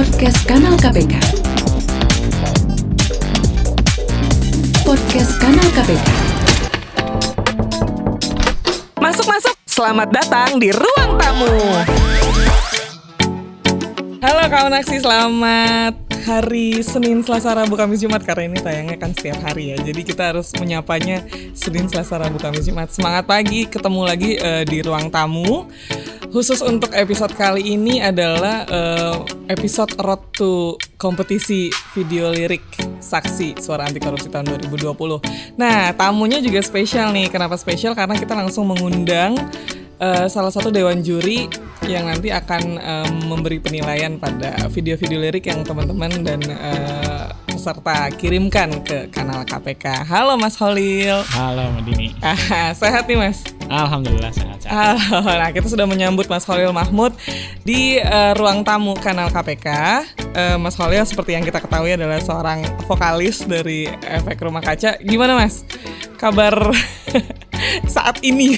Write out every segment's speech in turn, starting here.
Podcast Kanal KPK. Podcast Kanal KPK. Masuk masuk, selamat datang di ruang tamu. Halo kawan aksi, selamat hari Senin, Selasa, Rabu, Kamis, Jumat karena ini tayangnya kan setiap hari ya. Jadi kita harus menyapanya Senin, Selasa, Rabu, Kamis, Jumat. Semangat pagi, ketemu lagi eh, di ruang tamu. Khusus untuk episode kali ini adalah eh, episode Road to kompetisi video lirik Saksi Suara Anti Korupsi tahun 2020. Nah, tamunya juga spesial nih. Kenapa spesial? Karena kita langsung mengundang eh, salah satu dewan juri yang nanti akan em, memberi penilaian pada video-video lirik yang teman-teman dan eh, peserta kirimkan ke kanal KPK. Halo Mas Holil. Halo Mbak Dini. Ah, sehat nih Mas. Alhamdulillah sehat-sehat. Halo, nah kita sudah menyambut Mas Holil Mahmud di eh, ruang tamu kanal KPK. Eh, Mas Holil seperti yang kita ketahui adalah seorang vokalis dari Efek Rumah Kaca. Gimana Mas? Kabar saat ini?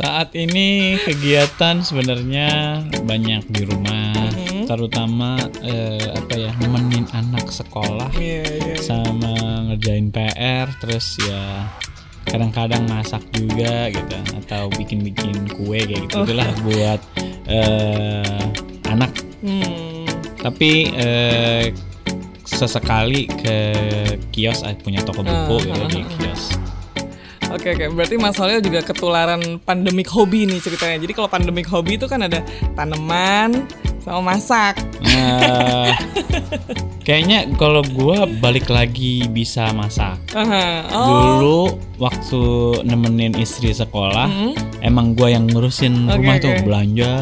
Saat ini kegiatan sebenarnya banyak di rumah, Mhm. terutama eh, apa ya nemenin anak sekolah Iya, iya. sama ngerjain PR, terus ya kadang-kadang masak juga gitu atau bikin-bikin kue kayak gitu itulah buat eh, anak. Hmm. Tapi eh, sesekali ke kios, eh, punya toko buku Ah, gitu ah, di ah, ah. kios. Oke oke, berarti Mas Holil juga ketularan pandemik hobi nih ceritanya. Jadi kalau pandemik hobi itu kan ada tanaman sama masak. Eh, kayaknya kalau gua balik lagi bisa masak. Aha. Oh. Dulu waktu nemenin istri sekolah, Hmm. emang gua yang ngurusin Oke, rumah tuh oke. belanja,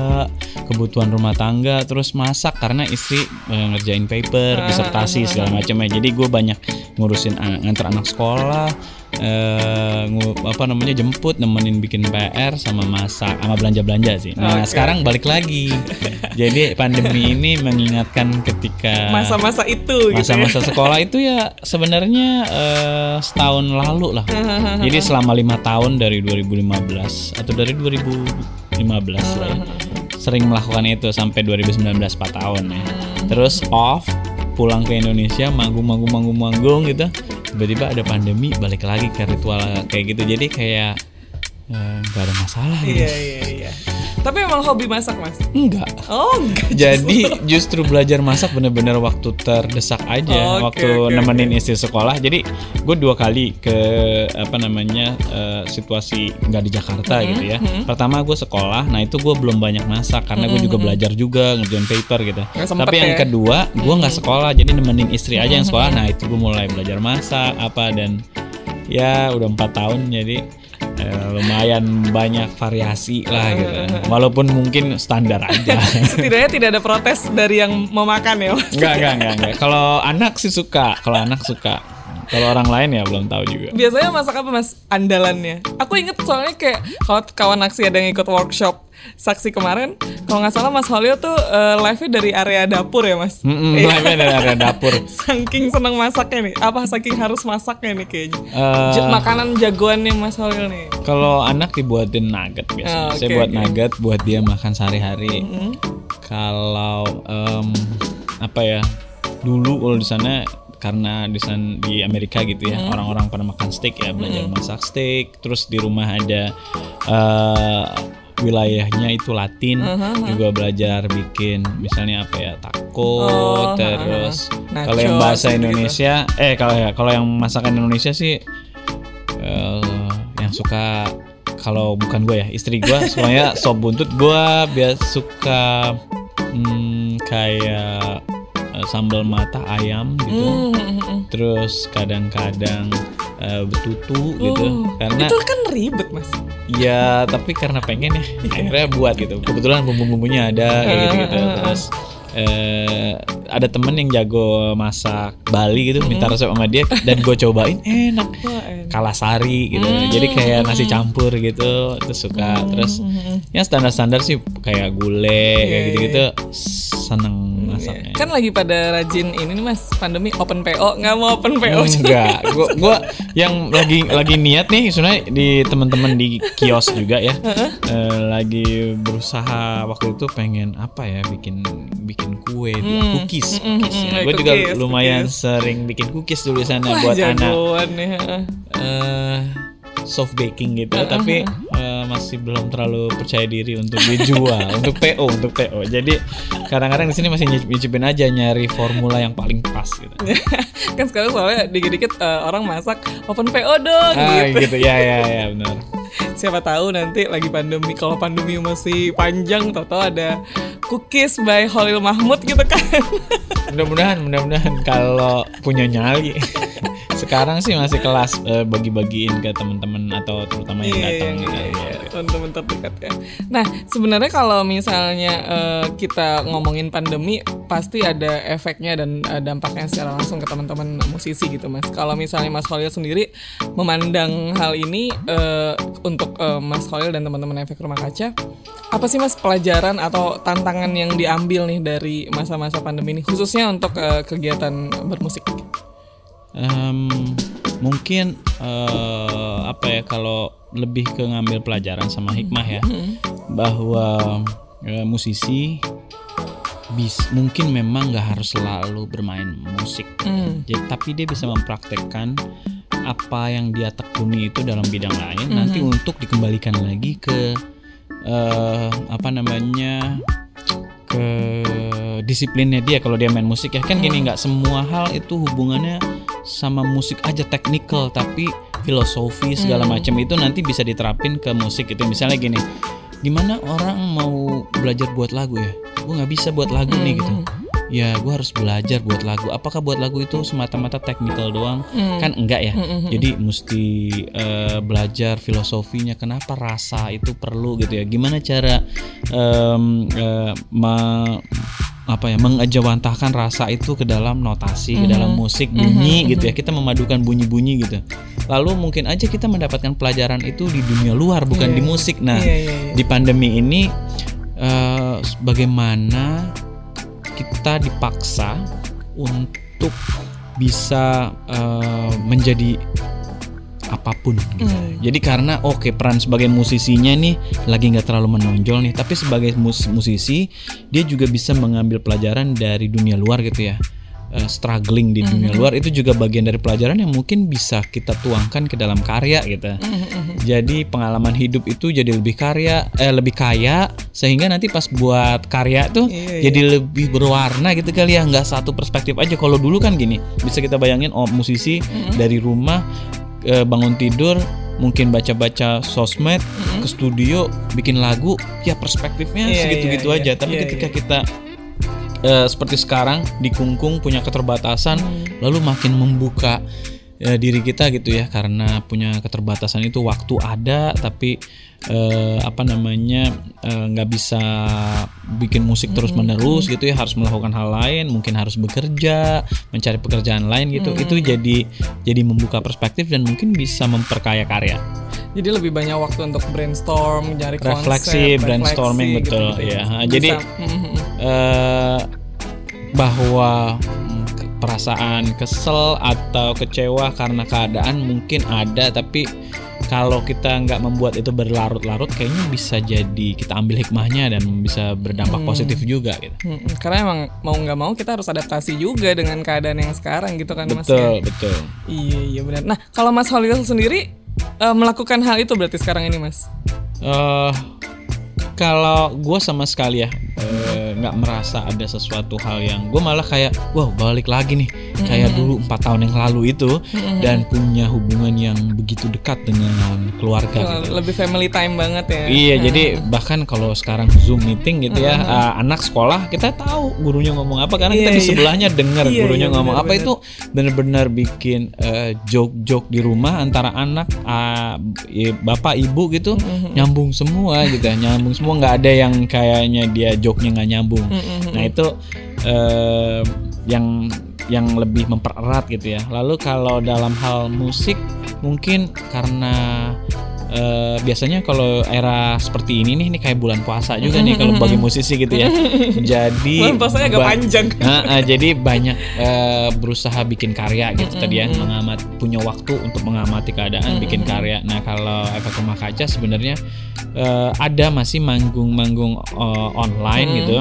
kebutuhan rumah tangga, terus masak karena istri eh, ngerjain paper, Ah, disertasi segala macamnya. Jadi gua banyak ngurusin an- nganter anak sekolah, eh, apa namanya jemput, nemenin bikin PR sama masak, sama belanja belanja sih. Nah Oke. sekarang balik lagi. Jadi pandemi ini mengingatkan ketika Masa-masa itu gitu ya. masa-masa sekolah itu ya sebenarnya eh, setahun lalu lah. Jadi selama lima tahun dari 2015 atau dari 2015 lah ya, sering melakukan itu sampai 2019 4 tahun ya. Terus off pulang ke Indonesia manggung manggung manggung manggung gitu. Tiba-tiba ada pandemi balik lagi ke ritual kayak gitu. Jadi kayak nggak ada masalah gitu Iya iya iya. Tapi emang hobi masak mas? enggak. Oh enggak. jadi justru belajar masak bener-bener waktu terdesak aja Oke, waktu oke, nemenin istri sekolah. Jadi gue dua kali ke apa namanya eh, situasi nggak di Jakarta Mm-hmm, gitu ya. pertama gue sekolah nah itu gue belum banyak masak karena gue juga belajar juga ngerjain paper gitu. Mm-hmm, tapi yang ya? kedua gue nggak sekolah jadi nemenin istri aja yang sekolah. nah itu gue mulai belajar masak apa dan ya udah empat tahun jadi eh, lumayan banyak variasi lah gitu walaupun mungkin standar aja Setidaknya tidak ada protes dari yang memakan ya mas. Enggak, enggak, enggak, enggak. Kalau anak sih suka, kalau anak suka. Kalau orang lain ya belum tahu juga. Biasanya masak apa mas andalannya? Aku inget soalnya kayak kalau kawan aksi ada yang ikut workshop saksi kemarin, kalau nggak salah Mas Holil tuh eh, live-nya dari area dapur ya mas? Mm-mm, Iya. live-nya dari area dapur. Saking seneng masaknya nih, apa saking harus masaknya nih kayaknya? Ja- makanan jagoannya Mas Holil nih. kalau anak dibuatin nugget Ah, biasanya. Saya buat oke. nugget buat dia makan sehari-hari. Mm-hmm. Kalau em, apa ya? Dulu kalau di sana karena di sana di Amerika gitu ya orang-orang pada makan steak ya belajar masak steak terus di rumah ada eh, wilayahnya itu Latin juga belajar bikin misalnya apa ya taco Oh, terus ha-ha. kalau yang bahasa gitu-gitu. Indonesia eh kalau ya kalau yang masakan Indonesia sih eh, yang suka kalau bukan gue ya istri gue sukanya sop buntut gue biasa suka hmm, kayak eh, sambal mata ayam gitu Hmm, terus kadang-kadang eh, betutu gitu. Oh, karena itu kan ribet mas. ya tapi karena pengen ya akhirnya buat gitu. Kebetulan bumbu-bumbunya ada kayak gitu gitu terus eh, ada temen yang jago masak Bali gitu minta resep sama dia dan gue cobain enak. Wah, enak. kalah sari gitu jadi kayak nasi campur gitu terus suka. Terus Hmm, yang standar-standar sih kayak gule kayak Iya, gitu-gitu seneng masaknya. Kan lagi pada rajin ini nih mas pandemi open PO nggak mau open PO Enggak, gua, gua yang lagi lagi niat nih sebenarnya di teman-teman di kios juga ya, eh, lagi berusaha waktu itu pengen apa ya bikin bikin kue, cookies, mm, cookies ya. mm, Gue juga cookies, lumayan cookies. sering bikin cookies dulu di sana Wah, buat anak heeh. eh soft baking gitu, tapi eh, masih belum terlalu percaya diri untuk dijual, untuk PO, untuk PO. Jadi kadang-kadang di sini masih nyicip- nyicipin aja nyari formula yang paling pas gitu. kan sekarang soalnya dikit-dikit eh, orang masak open PO dong Ah gitu. gitu ya ya ya benar. Siapa tahu nanti lagi pandemi kalau pandemi masih panjang toto ada cookies by Holil Mahmud gitu kan. Mudah-mudahan mudah-mudahan kalau punya nyali. Sekarang sih masih kelas eh, bagi-bagiin ke teman-teman atau terutama yang datang gitu. iya, iya, teman-teman terdekat kan. Nah, sebenarnya kalau misalnya eh, kita ngomongin pandemi, pasti ada efeknya dan eh, dampaknya secara langsung ke teman-teman musisi gitu, Mas. Kalau misalnya Mas Khalil sendiri memandang hal ini eh, untuk eh, Mas Khalil dan teman-teman efek rumah kaca, apa sih Mas pelajaran atau tantangan yang diambil nih dari masa-masa pandemi ini, khususnya untuk eh, kegiatan bermusik? Em, mungkin eh, apa ya kalau lebih ke ngambil pelajaran sama hikmah ya bahwa eh, musisi bis mungkin memang nggak harus selalu bermain musik Hmm. Jadi, tapi dia bisa mempraktekkan apa yang dia tekuni itu dalam bidang lain nanti untuk dikembalikan lagi ke eh, apa namanya ke disiplinnya dia kalau dia main musik ya. Kan gini nggak semua hal itu hubungannya sama musik aja teknikal tapi filosofi segala macam itu nanti bisa diterapin ke musik itu misalnya gini gimana orang mau belajar buat lagu ya? Gue nggak bisa buat lagu nih gitu. Ya gue harus belajar buat lagu. Apakah buat lagu itu semata-mata teknikal doang? Kan enggak ya? Jadi mesti eh, belajar filosofinya kenapa rasa itu perlu gitu ya? Gimana cara eh, ma- apa ya mengejawantahkan rasa itu ke dalam notasi ke dalam musik bunyi gitu ya. kita memadukan bunyi-bunyi gitu. Lalu mungkin aja kita mendapatkan pelajaran itu di dunia luar bukan di musik. Nah Iya, iya, iya. di pandemi ini eh, bagaimana kita dipaksa untuk bisa eh, menjadi apa pun gitu. Jadi karena oke peran sebagai musisinya nih lagi nggak terlalu menonjol nih, tapi sebagai mus- musisi dia juga bisa mengambil pelajaran dari dunia luar gitu ya. Eh, struggling di dunia luar itu juga bagian dari pelajaran yang mungkin bisa kita tuangkan ke dalam karya gitu. Jadi pengalaman hidup itu jadi lebih karya eh lebih kaya sehingga nanti pas buat karya tuh Iya, jadi lebih berwarna gitu kali ya nggak satu perspektif aja. Kalau dulu kan gini bisa kita bayangin oh musisi dari rumah eh, bangun tidur mungkin baca-baca sosmed ke studio bikin lagu ya perspektifnya Iya, segitu-gitu iya, aja. Tapi Iya, ketika kita eh, seperti sekarang dikungkung punya keterbatasan lalu makin membuka ya, diri kita gitu ya karena punya keterbatasan itu waktu ada tapi eh, apa namanya eh, nggak bisa bikin musik terus menerus gitu ya harus melakukan hal lain mungkin harus bekerja mencari pekerjaan lain gitu. Itu jadi jadi membuka perspektif dan mungkin bisa memperkaya karya. Jadi lebih banyak waktu untuk brainstorm, nyari konsep, Refleksi, brainstorming, betul, ya. Ha, jadi- Mhm. eh bahwa mm, perasaan kesel atau kecewa karena keadaan mungkin ada tapi kalau kita nggak membuat itu berlarut-larut kayaknya bisa jadi kita ambil hikmahnya dan bisa berdampak positif juga gitu. Mm-mm. karena emang mau nggak mau kita harus adaptasi juga dengan keadaan yang sekarang gitu kan Mas ya? Betul, betul. Iya iya benar. Nah kalau Mas Holil sendiri eh, melakukan hal itu berarti sekarang ini Mas? eh kalau gue sama sekali ya eh, nggak merasa ada sesuatu hal yang gue malah kayak wow balik lagi nih kayak dulu empat tahun yang lalu itu dan punya hubungan yang begitu dekat dengan keluarga gitu. Lebih family time banget ya? Iya, jadi bahkan kalau sekarang Zoom meeting gitu ya, uh, anak sekolah kita tahu gurunya ngomong apa karena kita Iya, di iya. sebelahnya dengar Iya, gurunya iya, ngomong apa benar-benar. itu benar-benar bikin uh, joke-joke di rumah antara anak uh, bapak ibu gitu nyambung semua gitu, ya, nyambung semua nggak ada yang kayaknya dia joke-nya nggak nyambung. Nah itu uh, yang yang lebih mempererat gitu ya. Lalu kalau dalam hal musik mungkin karena eh, biasanya kalau era seperti ini nih ini kayak bulan puasa juga nih kalau bagi musisi gitu ya. Jadi Bulan puasanya agak panjang. Nah, ah, jadi banyak eh, berusaha bikin karya gitu tadi ya, mengamat punya waktu untuk mengamati keadaan bikin karya. Nah, kalau efek rumah kaca sebenarnya eh, ada masih manggung-manggung eh, online gitu.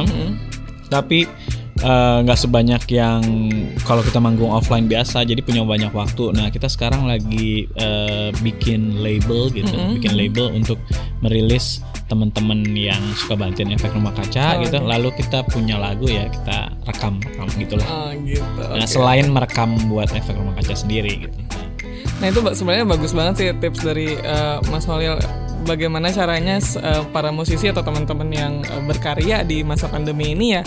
Tapi eh, nggak sebanyak yang kalau kita manggung offline biasa, jadi punya banyak waktu. Nah, kita sekarang lagi eh, bikin label gitu, bikin label untuk merilis teman-teman yang suka bantuin efek rumah kaca gitu. Lalu kita punya lagu ya kita rekam rekam gitulah. Oh gitu. Nah, selain merekam buat efek rumah kaca sendiri gitu. Nah itu sebenarnya bagus banget sih tips dari eh, Mas Holil bagaimana caranya eh, para musisi atau teman-teman yang eh, berkarya di masa pandemi ini ya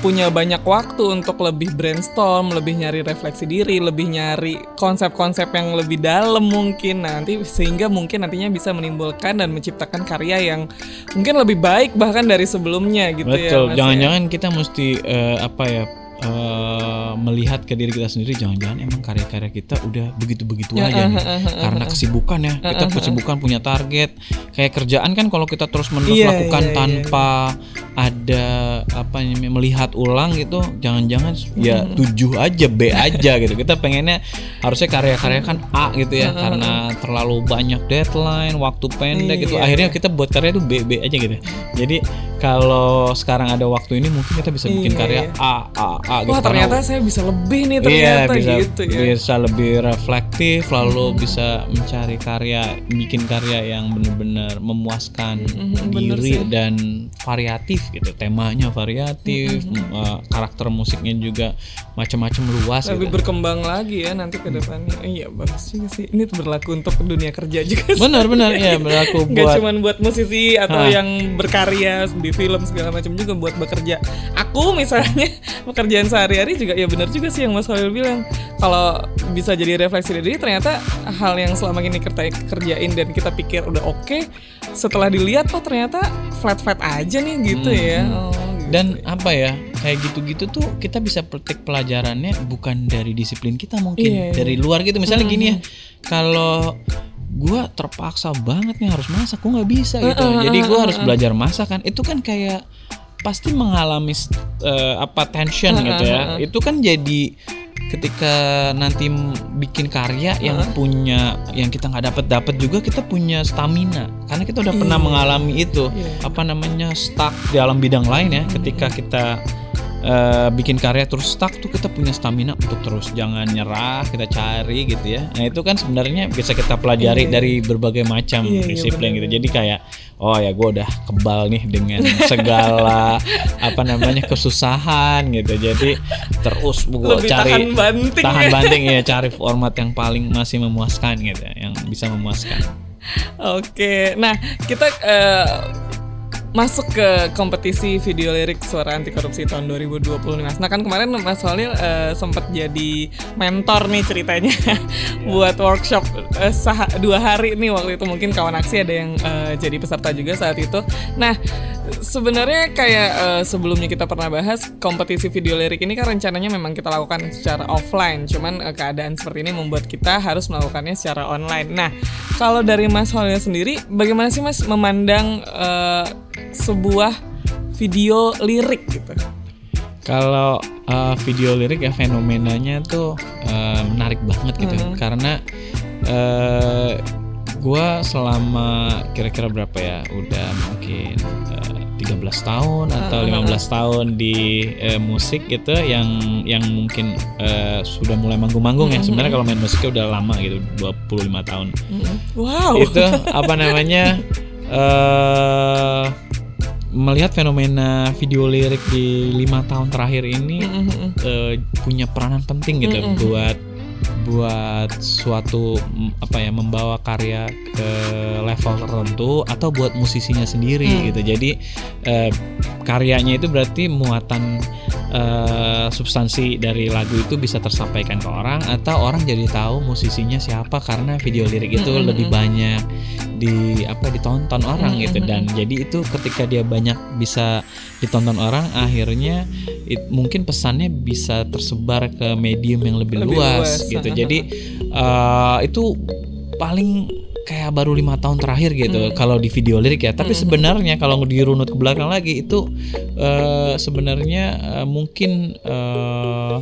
punya banyak waktu untuk lebih brainstorm, lebih nyari refleksi diri, lebih nyari konsep-konsep yang lebih dalam mungkin Nah, nanti sehingga mungkin nantinya bisa menimbulkan dan menciptakan karya yang mungkin lebih baik bahkan dari sebelumnya gitu ya. Betul. Ya. Jangan-jangan kita mesti eh, apa ya eh, melihat ke diri kita sendiri. Jangan-jangan emang karya-karya kita udah begitu-begitu Ya, aja nih. Karena kesibukan ya. Kita kesibukan punya target. Kayak kerjaan kan kalau kita terus menerus Iya, lakukan iya, iya, tanpa ada apa melihat ulang gitu. Jangan-jangan ya tujuh aja B aja gitu. Kita pengennya harusnya karya-karya kan A gitu ya. Karena terlalu banyak deadline, waktu pendek gitu. Iya, Akhirnya kita buat karya itu B B aja gitu. Jadi kalau sekarang ada waktu ini mungkin kita bisa bikin karya. A A Gitu. Wah Karena- ternyata saya bisa lebih nih Iya ternyata bisa gitu ya. bisa lebih reflektif lalu bisa mencari karya bikin karya yang benar-benar memuaskan bener diri sih. dan variatif gitu temanya variatif Mhm. eh, karakter musiknya juga macam-macam luas lebih gitu. berkembang lagi ya nanti ke depannya. Iya bagus juga sih. Ini tuh berlaku untuk dunia kerja juga. sih. Benar-benar ya berlaku buat cuma buat musisi atau Hah. yang berkarya di film segala macam juga buat bekerja. Aku misalnya pekerjaan sehari-hari juga ya benar juga sih yang Mas Holil bilang. Kalau bisa jadi refleksi diri ternyata hal yang selama ini kita kerjain dan kita pikir udah oke setelah dilihat oh ternyata flat-flat aja nih gitu ya. Oh, gitu. Hmm, dan apa ya kayak gitu-gitu tuh kita bisa petik pelajarannya bukan dari disiplin kita mungkin Iya, iya. dari luar gitu misalnya gini ya kalau gua terpaksa banget nih harus masak gua nggak bisa gitu jadi gua harus belajar masak kan itu kan kayak pasti mengalami eh, apa tension gitu ya. itu kan jadi ketika nanti bikin karya yang punya yang kita nggak dapat dapat juga kita punya stamina. Karena kita udah pernah mengalami itu Iya. apa namanya stuck dalam bidang lain ya ketika kita eh, bikin karya terus stuck tuh kita punya stamina untuk terus jangan nyerah kita cari gitu ya nah itu kan sebenarnya bisa kita pelajari Iya. dari berbagai macam Iya, iya, disiplin gitu benar-benar. jadi kayak oh ya gue udah kebal nih dengan segala apa namanya kesusahan gitu jadi terus gue cari tahan banting tahan ya. banting ya cari format yang paling masih memuaskan gitu ya, yang bisa memuaskan Oke, nah kita eh, masuk ke kompetisi video lirik suara anti korupsi tahun 2020 nih Mas. Nah kan kemarin Mas Holil eh, sempat jadi mentor nih ceritanya buat workshop eh, sah- dua hari nih waktu itu mungkin kawan aksi ada yang eh, jadi peserta juga saat itu. Nah sebenarnya kayak eh, sebelumnya kita pernah bahas kompetisi video lirik ini kan rencananya memang kita lakukan secara offline, cuman eh, keadaan seperti ini membuat kita harus melakukannya secara online. Nah kalau dari Mas Holil sendiri, bagaimana sih Mas memandang eh, sebuah video lirik gitu? Kalau uh, video lirik ya fenomenanya tuh uh, menarik banget gitu Mhm. karena uh, gua selama kira-kira berapa ya udah mungkin uh, 13 tahun atau 15 tahun di uh, musik gitu yang yang mungkin uh, sudah mulai manggung-manggung ya sebenarnya kalau main musiknya udah lama gitu 25 tahun Wow. itu apa namanya eh melihat fenomena video lirik di lima tahun terakhir ini eh, punya peranan penting gitu buat buat suatu apa ya membawa karya ke level tertentu atau buat musisinya sendiri gitu. Jadi eh, karyanya itu berarti muatan eh, substansi dari lagu itu bisa tersampaikan ke orang atau orang jadi tahu musisinya siapa karena video lirik itu lebih banyak di apa ditonton orang gitu. dan jadi itu ketika dia banyak bisa ditonton orang akhirnya it- mungkin pesannya bisa tersebar ke medium yang lebih, Lebih luas, luas, gitu jadi eh, itu paling kayak baru lima tahun terakhir gitu kalau di video lirik ya. Tapi sebenarnya kalau dirunut ke belakang lagi itu eh, sebenarnya eh, mungkin eh,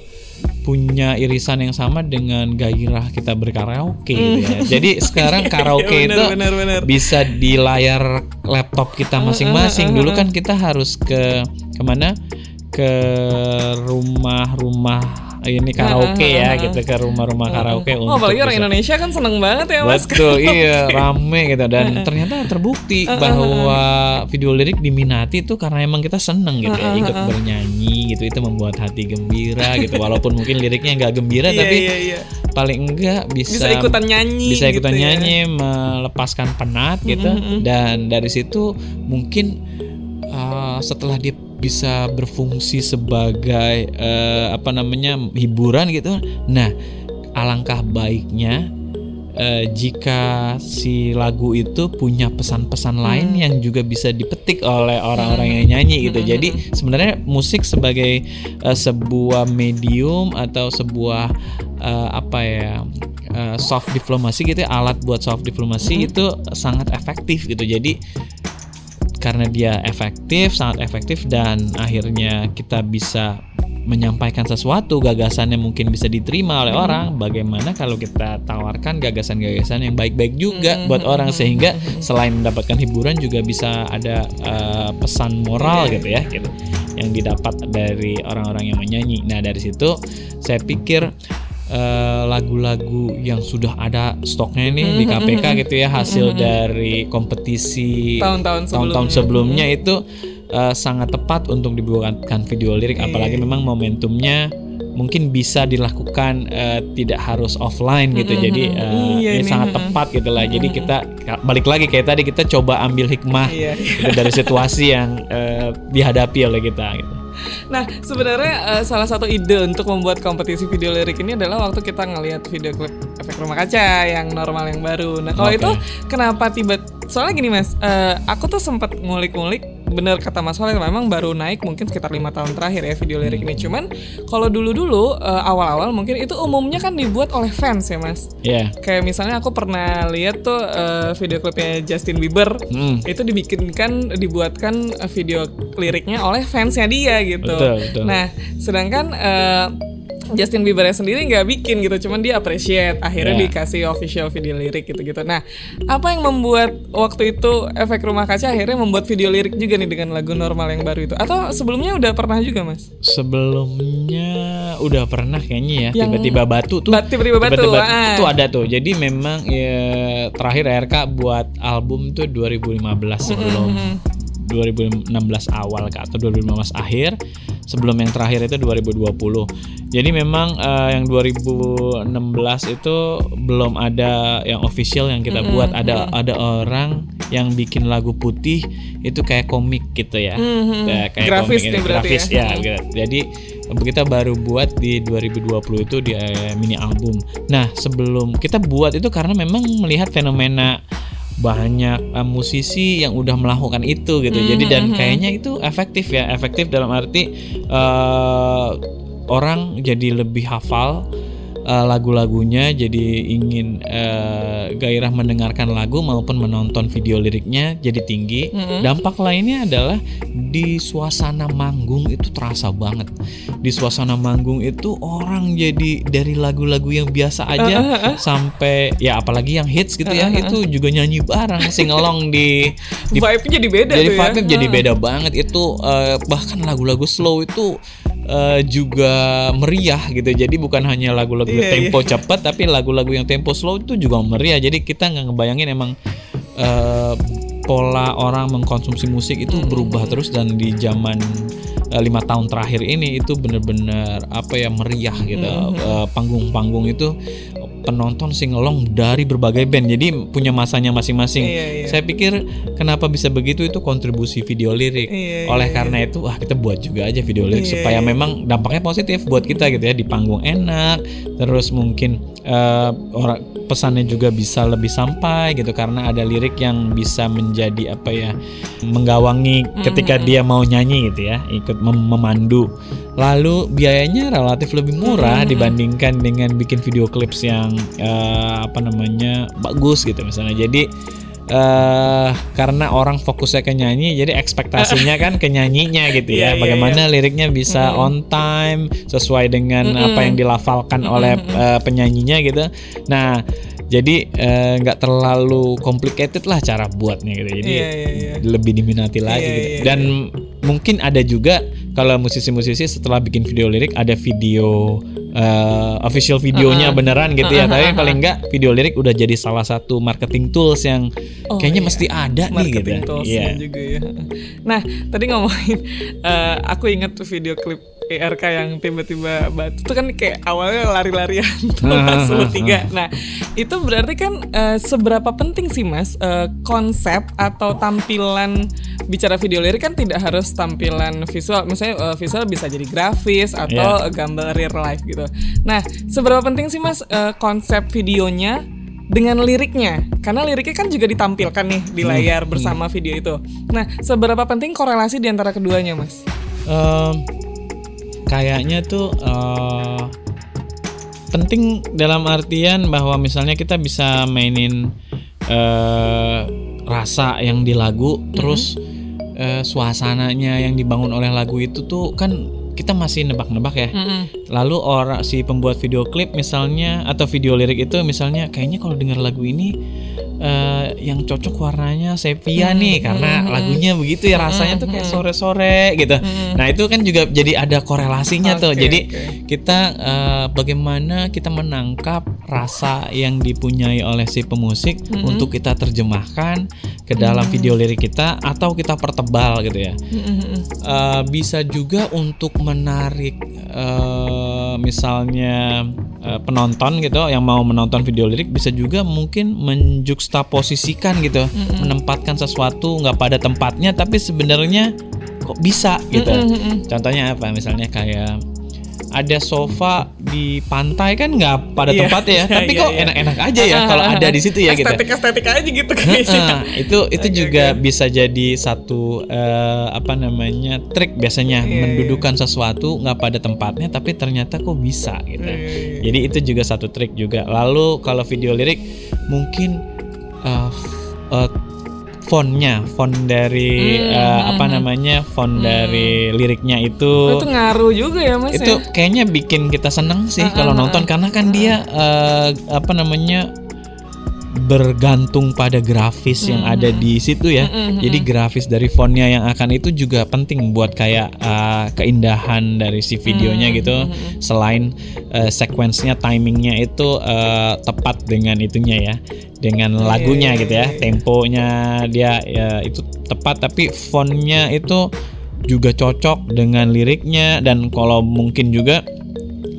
punya irisan yang sama dengan gairah kita berkaraoke gitu ya. Jadi sekarang karaoke Iya, itu benar, benar. bisa di layar laptop kita masing-masing. Dulu kan kita harus ke ke mana? Ke rumah-rumah ini karaoke ya, gitu ke rumah-rumah karaoke Oh, untuk apalagi orang bisa- Indonesia kan seneng banget ya mas. Betul, iya rame gitu dan ternyata terbukti bahwa video lirik diminati itu karena emang kita seneng gitu ya, ikut bernyanyi gitu itu membuat hati gembira gitu walaupun mungkin liriknya nggak gembira Iya tapi iya iya. paling enggak bisa Bisa ikutan nyanyi. bisa ikutan gitu ya. nyanyi melepaskan penat gitu dan dari situ mungkin uh, setelah dia bisa berfungsi sebagai uh, apa namanya hiburan gitu. Nah alangkah baiknya uh, jika si lagu itu punya pesan-pesan lain yang juga bisa dipetik oleh orang-orang yang nyanyi gitu. Jadi sebenarnya musik sebagai uh, sebuah medium atau sebuah uh, apa ya uh, soft diplomasi gitu ya, alat buat soft diplomasi itu sangat efektif gitu. Jadi karena dia efektif sangat efektif dan akhirnya kita bisa menyampaikan sesuatu gagasannya mungkin bisa diterima oleh orang. Bagaimana kalau kita tawarkan gagasan-gagasan yang baik-baik juga buat orang sehingga selain mendapatkan hiburan juga bisa ada uh, pesan moral gitu ya gitu yang didapat dari orang-orang yang menyanyi. Nah dari situ saya pikir eh, lagu-lagu yang sudah ada stoknya nih di KPK gitu ya hasil dari kompetisi Tahun-tahun tahun-tahun sebelumnya. itu eh, sangat tepat untuk dibuatkan video lirik. Apalagi memang momentumnya mungkin bisa dilakukan eh, tidak harus offline gitu jadi eh, Iya, ini ini, sangat tepat gitu lah jadi kita balik lagi kayak tadi kita coba ambil hikmah Iya. gitu dari situasi yang eh, dihadapi oleh kita gitu. Nah, sebenarnya eh, salah satu ide untuk membuat kompetisi video lirik ini adalah waktu kita ngelihat video klip efek rumah kaca yang normal yang baru. Nah, kalau Oke. itu kenapa tiba soalnya gini Mas, eh, aku tuh sempat ngulik-ngulik bener kata Mas Soleh memang baru naik mungkin sekitar lima tahun terakhir ya video lirik ini. Cuman kalau dulu-dulu eh, awal-awal mungkin itu umumnya kan dibuat oleh fans ya Mas. Ya. Kayak misalnya aku pernah lihat tuh eh, video klipnya Justin Bieber Hmm. itu dibikinkan dibuatkan video liriknya oleh fansnya dia gitu. Betul, betul. Nah, sedangkan eh, Justin Bieber sendiri nggak bikin gitu, cuman dia appreciate akhirnya Ya. dikasih official video lirik gitu-gitu. Nah, apa yang membuat waktu itu efek rumah kaca akhirnya membuat video lirik juga nih dengan lagu normal yang baru itu? Atau sebelumnya udah pernah juga mas? Sebelumnya udah pernah kayaknya ya tiba-tiba batu tuh. Ba- tiba-tiba batu, ah. Itu ada tuh. Jadi memang ya terakhir RK buat album tuh 2015 sebelum 2016 awal ke atau 2015 akhir. Sebelum yang terakhir itu 2020. Jadi memang eh, yang 2016 itu belum ada yang official yang kita buat. Ada ada orang yang bikin lagu putih itu kayak komik gitu ya. Kayak- kayak Grafis komik nih gitu. berarti Grafis, ya. ya gitu. Jadi kita baru buat di 2020 itu di eh, mini album. Nah, sebelum kita buat itu karena memang melihat fenomena banyak eh, musisi yang udah melakukan itu gitu. Jadi dan kayaknya itu efektif ya, efektif dalam arti eh, orang jadi lebih hafal eh, lagu-lagunya, jadi ingin eh, gairah mendengarkan lagu maupun menonton video liriknya jadi tinggi. Dampak lainnya adalah di suasana manggung itu terasa banget. Di suasana manggung itu orang jadi dari lagu-lagu yang biasa aja sampai ya apalagi yang hits gitu ya itu juga nyanyi bareng singelong di di Vibe-nya jadi beda jadi tuh ya. vibe-nya jadi beda banget itu eh, bahkan lagu-lagu slow itu eh, juga meriah gitu. Jadi bukan hanya lagu-lagu Iya, tempo cepat tapi lagu-lagu yang tempo slow itu juga meriah. Jadi kita nggak ngebayangin emang eh, pola orang mengkonsumsi musik itu berubah terus dan di zaman eh, lima tahun terakhir ini itu bener-bener apa ya meriah gitu. Eh, panggung-panggung itu penonton singelong dari berbagai band jadi punya masanya masing-masing. Iya, iya. saya pikir kenapa bisa begitu itu kontribusi video lirik. Iya, oleh karena itu wah kita buat juga aja video lirik Iya, supaya iya. memang dampaknya positif buat kita gitu ya di panggung enak terus mungkin eh, orang pesannya juga bisa lebih sampai gitu karena ada lirik yang bisa menjadi apa ya menggawangi ketika dia mau nyanyi gitu ya ikut mem- memandu lalu biayanya relatif lebih murah dibandingkan dengan bikin video clips yang eh, apa namanya bagus gitu misalnya. Jadi eh karena orang fokusnya ke nyanyi jadi ekspektasinya kan ke nyanyinya gitu Iya, ya iya, bagaimana liriknya bisa on time sesuai dengan apa yang dilafalkan oleh eh, penyanyinya gitu. Nah jadi eh, nggak terlalu complicated lah cara buatnya gitu. Jadi Iya, iya, iya. lebih diminati lagi Iya, gitu. iya, dan mungkin ada juga kalau musisi-musisi setelah bikin video lirik ada video eh, official videonya beneran gitu ya tapi paling nggak video lirik udah jadi salah satu marketing tools yang Oh, kayaknya iya. mesti ada nih gitu marketing toolsnya Iya. juga ya. Nah, tadi ngomongin, eh, aku ingat tuh video klip ERK yang tiba-tiba batu itu kan kayak awalnya lari-larian tuh Ah, langsung ah, tiga. Nah, itu berarti kan eh, seberapa penting sih mas eh, konsep atau tampilan bicara video lirik kan tidak harus tampilan visual. Misalnya eh, visual bisa jadi grafis atau Iya. gambar real life gitu. Nah, seberapa penting sih mas eh, konsep videonya dengan liriknya karena liriknya kan juga ditampilkan nih di layar bersama video itu. Nah, seberapa penting korelasi di antara keduanya, Mas? Em, kayaknya tuh eh, penting dalam artian bahwa misalnya kita bisa mainin eh, rasa yang di lagu terus eh, suasananya yang dibangun oleh lagu itu tuh kan kita masih nebak-nebak ya. Lalu orang si pembuat video klip misalnya atau video lirik itu misalnya kayaknya kalau dengar lagu ini eh, yang cocok warnanya sepia nih karena lagunya begitu ya rasanya tuh kayak sore-sore gitu. Nah itu kan juga jadi ada korelasinya tuh. Oke, Jadi oke. kita eh, bagaimana kita menangkap rasa yang dipunyai oleh si pemusik untuk kita terjemahkan ke dalam video lirik kita atau kita pertebal gitu ya. Eh, bisa juga untuk menarik eh, misalnya eh, penonton gitu yang mau menonton video lirik bisa juga mungkin menjuxtaposisikan gitu menempatkan sesuatu nggak pada tempatnya tapi sebenarnya kok bisa gitu. Contohnya apa? Misalnya kayak ada sofa di pantai kan nggak pada Iya, tempatnya ya iya, tapi iya, kok iya. enak-enak aja ya kalau ada di situ ya gitu estetik estetik aja gitu kayaknya. Nah, itu itu juga bisa jadi satu eh, apa namanya trik biasanya Iya, mendudukan sesuatu nggak pada tempatnya tapi ternyata kok bisa gitu. Iya, Jadi itu juga satu trik juga. Lalu kalau video lirik mungkin f- eh, fontnya, font dari Hmm, eh, apa namanya font dari liriknya itu itu ngaruh juga ya, Mas. itu ya? kayaknya bikin kita seneng sih kalau nonton karena kan dia eh, apa namanya bergantung pada grafis yang ada di situ ya. Jadi grafis dari fontnya yang akan itu juga penting buat kayak eh, keindahan dari si videonya gitu. Selain eh, sequence-nya, timingnya itu eh, tepat dengan itunya ya, dengan lagunya gitu ya, temponya dia ya itu tepat. Tapi fontnya itu juga cocok dengan liriknya dan kalau mungkin juga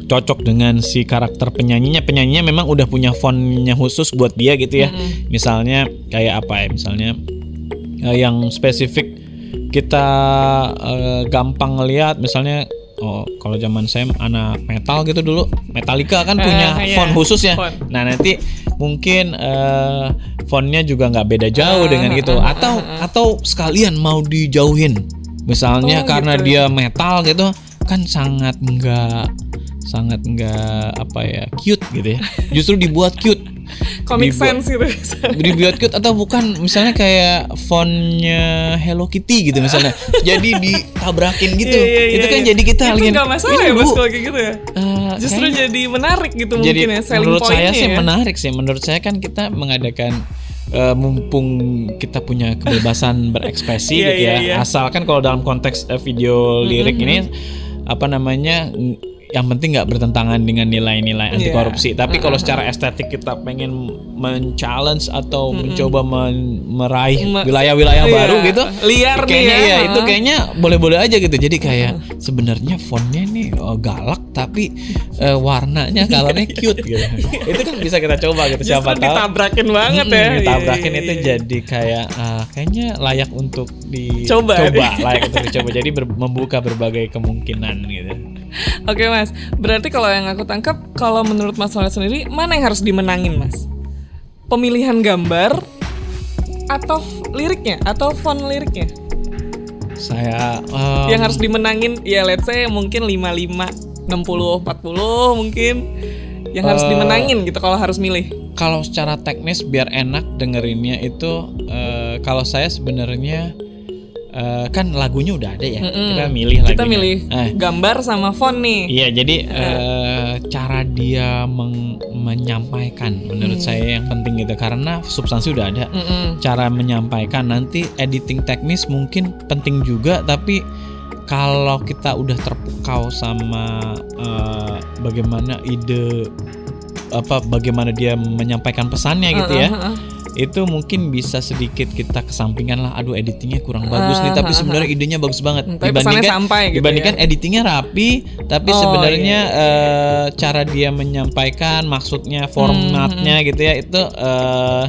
cocok dengan si karakter penyanyinya. Penyanyinya memang udah punya fontnya khusus buat dia gitu ya. Misalnya kayak apa ya? Misalnya eh, yang spesifik kita eh, gampang ngelihat misalnya oh kalau zaman saya anak metal gitu dulu Metallica kan punya iya, font khusus ya. Font. nah nanti mungkin eh, fontnya juga nggak beda jauh Ah, dengan gitu atau atau sekalian mau dijauhin. Misalnya Oh, karena gitu. dia metal gitu kan sangat nggak sangat nggak apa ya cute gitu ya justru dibuat cute Comic dibuat- sense gitu. dibuat cute atau bukan misalnya kayak fontnya Hello Kitty gitu misalnya jadi ditabrakin gitu Iya, iya, itu iya, kan iya. jadi kita itu nggak masalah ya, Mas, Bu, kalau kayak gitu ya. eh, Justru kayaknya- jadi menarik gitu jadi mungkin ya selling menurut saya sih ya. menarik sih menurut saya kan kita mengadakan eh, mumpung kita punya kebebasan berekspresi Iya, gitu ya iya. asalkan kalau dalam konteks eh, video lirik ini apa namanya yang penting nggak bertentangan dengan nilai-nilai anti Iya. korupsi tapi kalau secara estetik kita pengen men-challenge atau mencoba men- meraih Me- wilayah-wilayah Iya. baru gitu Liar nih kayaknya ya. ya itu kayaknya boleh-boleh aja gitu jadi kayak sebenarnya fontnya nih oh, galak tapi eh, warnanya colornya cute gitu itu kan bisa kita coba gitu Justru siapa tahu ditabrakin banget ya. ditabrakin Iya, itu iya, iya. jadi kayak ah, kayaknya layak untuk Coba. dicoba layak untuk dicoba jadi ber- membuka berbagai kemungkinan gitu Oke mas, berarti kalau yang aku tangkap, kalau menurut Mas Soleh sendiri, mana yang harus dimenangin mas? pemilihan gambar atau liriknya? Atau font liriknya? Saya um, yang harus dimenangin ya let's say mungkin 55 60 40 mungkin. Yang harus Uh, dimenangin gitu kalau harus milih. kalau secara teknis biar enak dengerinnya itu eh, kalau saya sebenarnya eh, kan lagunya udah ada ya Mm-mm. kita milih kita lagunya. milih Eh, gambar sama font nih Iya, jadi eh, cara dia meng- menyampaikan menurut saya yang penting gitu karena substansi udah ada. Mm-mm. Cara menyampaikan nanti editing teknis mungkin penting juga tapi kalau kita udah terpukau sama eh, bagaimana ide apa bagaimana dia menyampaikan pesannya gitu ya. Uh-uh, uh-uh. Itu mungkin bisa sedikit kita kesampingkan lah aduh editingnya kurang bagus nih tapi sebenarnya idenya bagus banget. Hmm, tapi pesannya sampai gitu dibandingkan ya. editingnya rapi tapi Oh, sebenarnya iya, eh, cara dia menyampaikan maksudnya formatnya Hmm, gitu ya itu eh,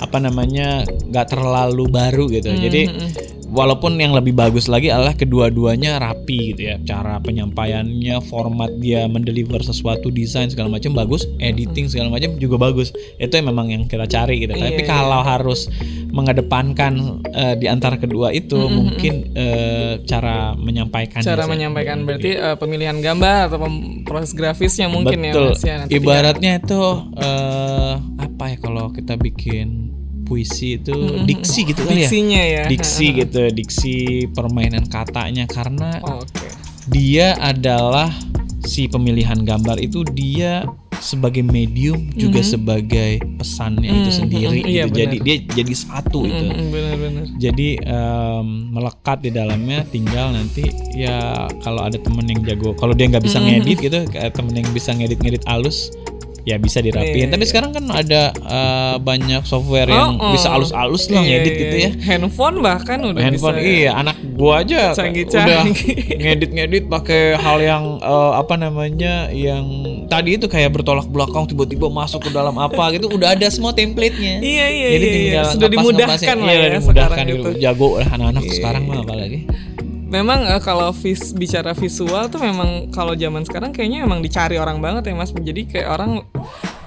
apa namanya nggak terlalu baru gitu. Jadi hmm. Walaupun yang lebih bagus lagi adalah kedua-duanya rapi gitu ya. Cara penyampaiannya format dia mendeliver sesuatu desain segala macam bagus editing segala macam juga bagus. Itu yang memang yang kita cari gitu. Iya, tapi iya. kalau harus mengedepankan eh, di antara kedua itu mungkin eh, cara menyampaikan cara menyampaikan berarti eh, pemilihan gambar atau pem- proses grafisnya mungkin ya Betul. Mas ya nanti Ibaratnya itu eh, apa ya kalau kita bikin puisi itu diksi gitu ya. diksinya ya. Diksi gitu, diksi permainan katanya. Karena Oh, oke. dia adalah si pemilihan gambar itu dia sebagai medium juga sebagai pesannya itu Mhm, sendiri mhm, iya, gitu. Jadi dia jadi satu itu. Mm-mm, benar-benar Jadi em, melekat di dalamnya tinggal nanti ya kalau ada temen yang jago kalau dia nggak bisa ngedit gitu temen yang bisa ngedit-ngedit alus ya bisa dirapiin. Iya, Tapi iya. sekarang kan ada eh, banyak software Oh, yang oh. bisa alus-alus lah Iya, ngedit iya, gitu iya. ya. handphone bahkan udah Handphone bisa iya anak gua aja Canggih-canggih. udah ngedit-ngedit pakai hal yang eh, apa namanya yang tadi itu kayak bertolak belakang tiba-tiba masuk ke dalam apa gitu udah ada semua template-nya. Iya iya Jadi iya, iya. tinggal sudah ngepas-ngepasnya. dimudahkan lah iya, ya dimudahkan sekarang gitu. itu. Jago lah anak-anak Iya, sekarang iya. mah apalagi. Memang eh, kalau vis bicara visual tuh memang kalau zaman sekarang kayaknya emang dicari orang banget ya Mas. Jadi kayak orang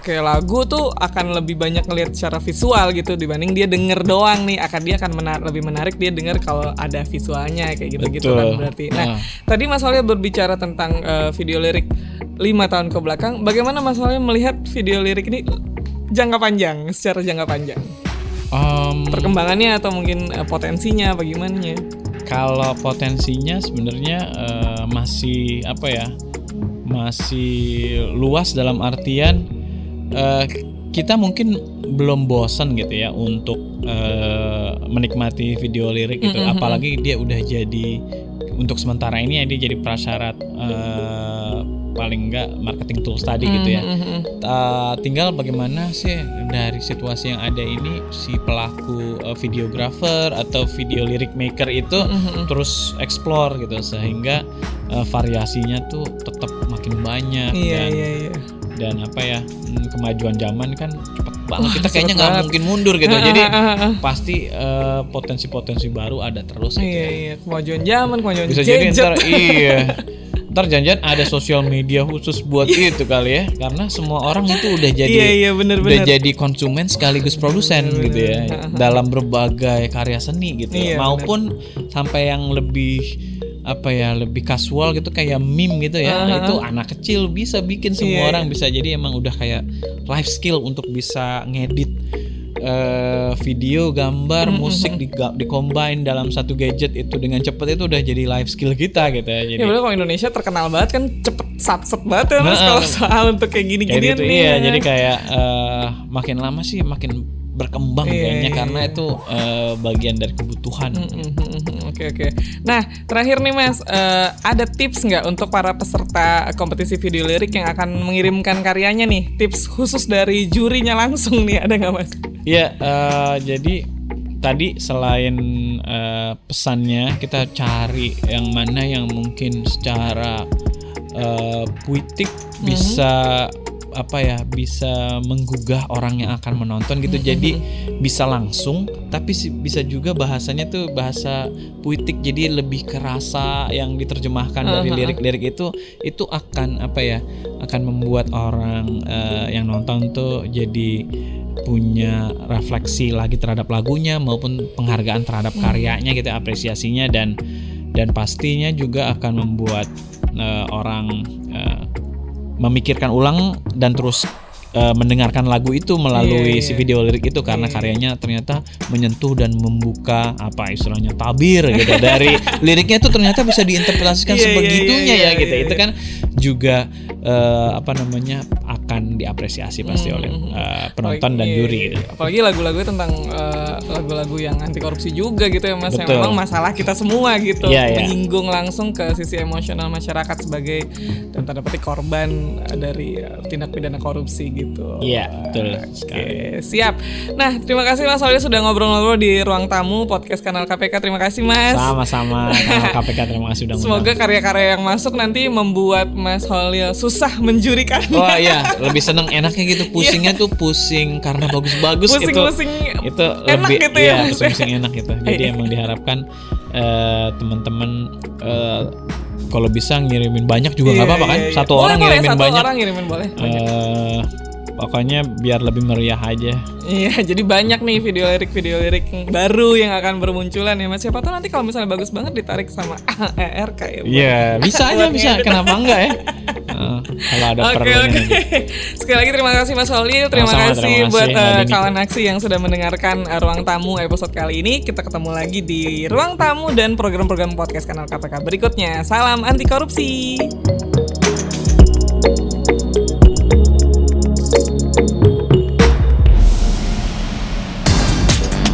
kayak lagu tuh akan lebih banyak ngelihat secara visual gitu dibanding dia denger doang nih akan dia akan menar lebih menarik dia denger kalau ada visualnya kayak gitu-gitu kan Betul. berarti. Nah, Ah. tadi Mas Walya berbicara tentang eh, video lirik lima tahun ke belakang. Bagaimana Mas Walya melihat video lirik ini jangka panjang, secara jangka panjang? Em, Perkembangannya atau mungkin eh, potensinya bagaimana? Kalau potensinya sebenarnya eh, masih apa ya masih luas dalam artian eh, kita mungkin belum bosan gitu ya untuk eh, menikmati video lirik gitu Mm-mm. apalagi dia udah jadi untuk sementara ini ya dia jadi prasyarat eh, paling enggak marketing tools tadi gitu ya. Uh, tinggal bagaimana sih dari situasi yang ada ini si pelaku uh, videographer atau video lyric maker itu Mhm. terus explore gitu sehingga uh, variasinya tuh tetap makin banyak Iya dan iya iya. dan apa ya hmm, kemajuan zaman kan cepet banget Wah, kita kayaknya nggak mungkin mundur gitu jadi Ah, ah, ah. pasti uh, potensi-potensi baru ada terus gitu Iya ya. iya kemajuan zaman kemajuan bisa jadi ntar iya ntar janjian ada sosial media khusus buat itu kali ya. Karena semua orang itu udah jadi Iya iya bener udah bener. jadi konsumen sekaligus produsen Bener, gitu ya. bener. dalam berbagai karya seni gitu Iya, maupun sampai yang lebih apa ya lebih kasual gitu kayak meme gitu ya. Ah, itu anak kecil bisa bikin semua Iya, orang bisa. Jadi emang udah kayak life skill untuk bisa ngedit eh, video gambar musik di di combine dalam satu gadget itu dengan cepet itu udah jadi life skill kita gitu ya jadi Ya bener kalau Indonesia terkenal banget kan cepet satset banget ya mas Nah, kalau soal untuk kayak gini-gini gitu nih. iya ya. jadi kayak eh, makin lama sih makin berkembang Iya, kayaknya iya, karena iya. itu eh, bagian dari kebutuhan Oke oke. Nah terakhir nih mas, eh, ada tips nggak untuk para peserta kompetisi video lirik yang akan mengirimkan karyanya nih? Tips khusus dari jurinya langsung nih ada nggak mas? Iya, eh, jadi tadi selain eh, pesannya kita cari yang mana yang mungkin secara eh, puitik bisa apa ya bisa menggugah orang yang akan menonton gitu. Jadi bisa langsung tapi bisa juga bahasanya tuh bahasa puitik. Jadi lebih kerasa yang diterjemahkan dari lirik-lirik itu itu akan apa ya akan membuat orang eh, yang nonton tuh jadi punya refleksi lagi terhadap lagunya maupun penghargaan terhadap karyanya gitu apresiasinya dan dan pastinya juga akan membuat uh, orang uh, memikirkan ulang dan terus uh, mendengarkan lagu itu melalui Iya, si iya. video lirik itu karena Iya. karyanya ternyata menyentuh dan membuka apa istilahnya tabir gitu dari liriknya itu ternyata bisa diinterpretasikan Iya, iya, sebegitunya iya, ya iya, gitu iya, itu kan juga eh, apa namanya akan diapresiasi pasti Hmm, oleh eh, penonton dan Apalagi- juri gitu. Apalagi lagu-lagu tentang eh, lagu-lagu yang anti korupsi juga gitu ya Mas. Yang Betul. memang masalah kita semua gitu. Iya, iya. Menyinggung langsung ke sisi emosional masyarakat sebagai dan tanda petik korban eh, dari eh, tindak pidana korupsi gitu. Iya, betul Oke, sekali. siap. Nah, terima kasih Mas Solih sudah ngobrol-ngobrol di ruang tamu podcast kanal KPK. Terima kasih Mas. Sama-sama kanal KPK terima kasih udah Semoga karya-karya yang masuk nanti membuat Mas Holil susah menjurikan. Wah iya, lebih seneng enaknya gitu pusingnya tuh pusing karena bagus-bagus itu. Pusing-pusing itu enak lebih gitu ya, iya, Mas. pusing-pusing enak gitu. Jadi Iya. emang diharapkan eh, teman-teman eh, kalau bisa ngirimin banyak juga nggak Iya, apa-apa kan? iya, iya. Satu Boleh, orang boleh, ngirimin satu banyak. orang ngirimin boleh. eh pokoknya biar lebih meriah aja. Iya, jadi banyak nih video lirik yang baru yang akan bermunculan ya Mas. Siapa tahu nanti kalau misalnya bagus banget ditarik sama ERK ya. Bu. Iya, bisa aja bisa. Kenapa enggak ya? Kalau ada Oke perlunya. oke. nanti. Sekali lagi terima kasih Mas Holil, terima kasih terima kasih, buat Mbak eh, kawan aksi yang sudah mendengarkan eh, ruang tamu episode kali ini. Kita ketemu lagi di ruang tamu dan program-program podcast kanal KPK berikutnya. Salam anti korupsi.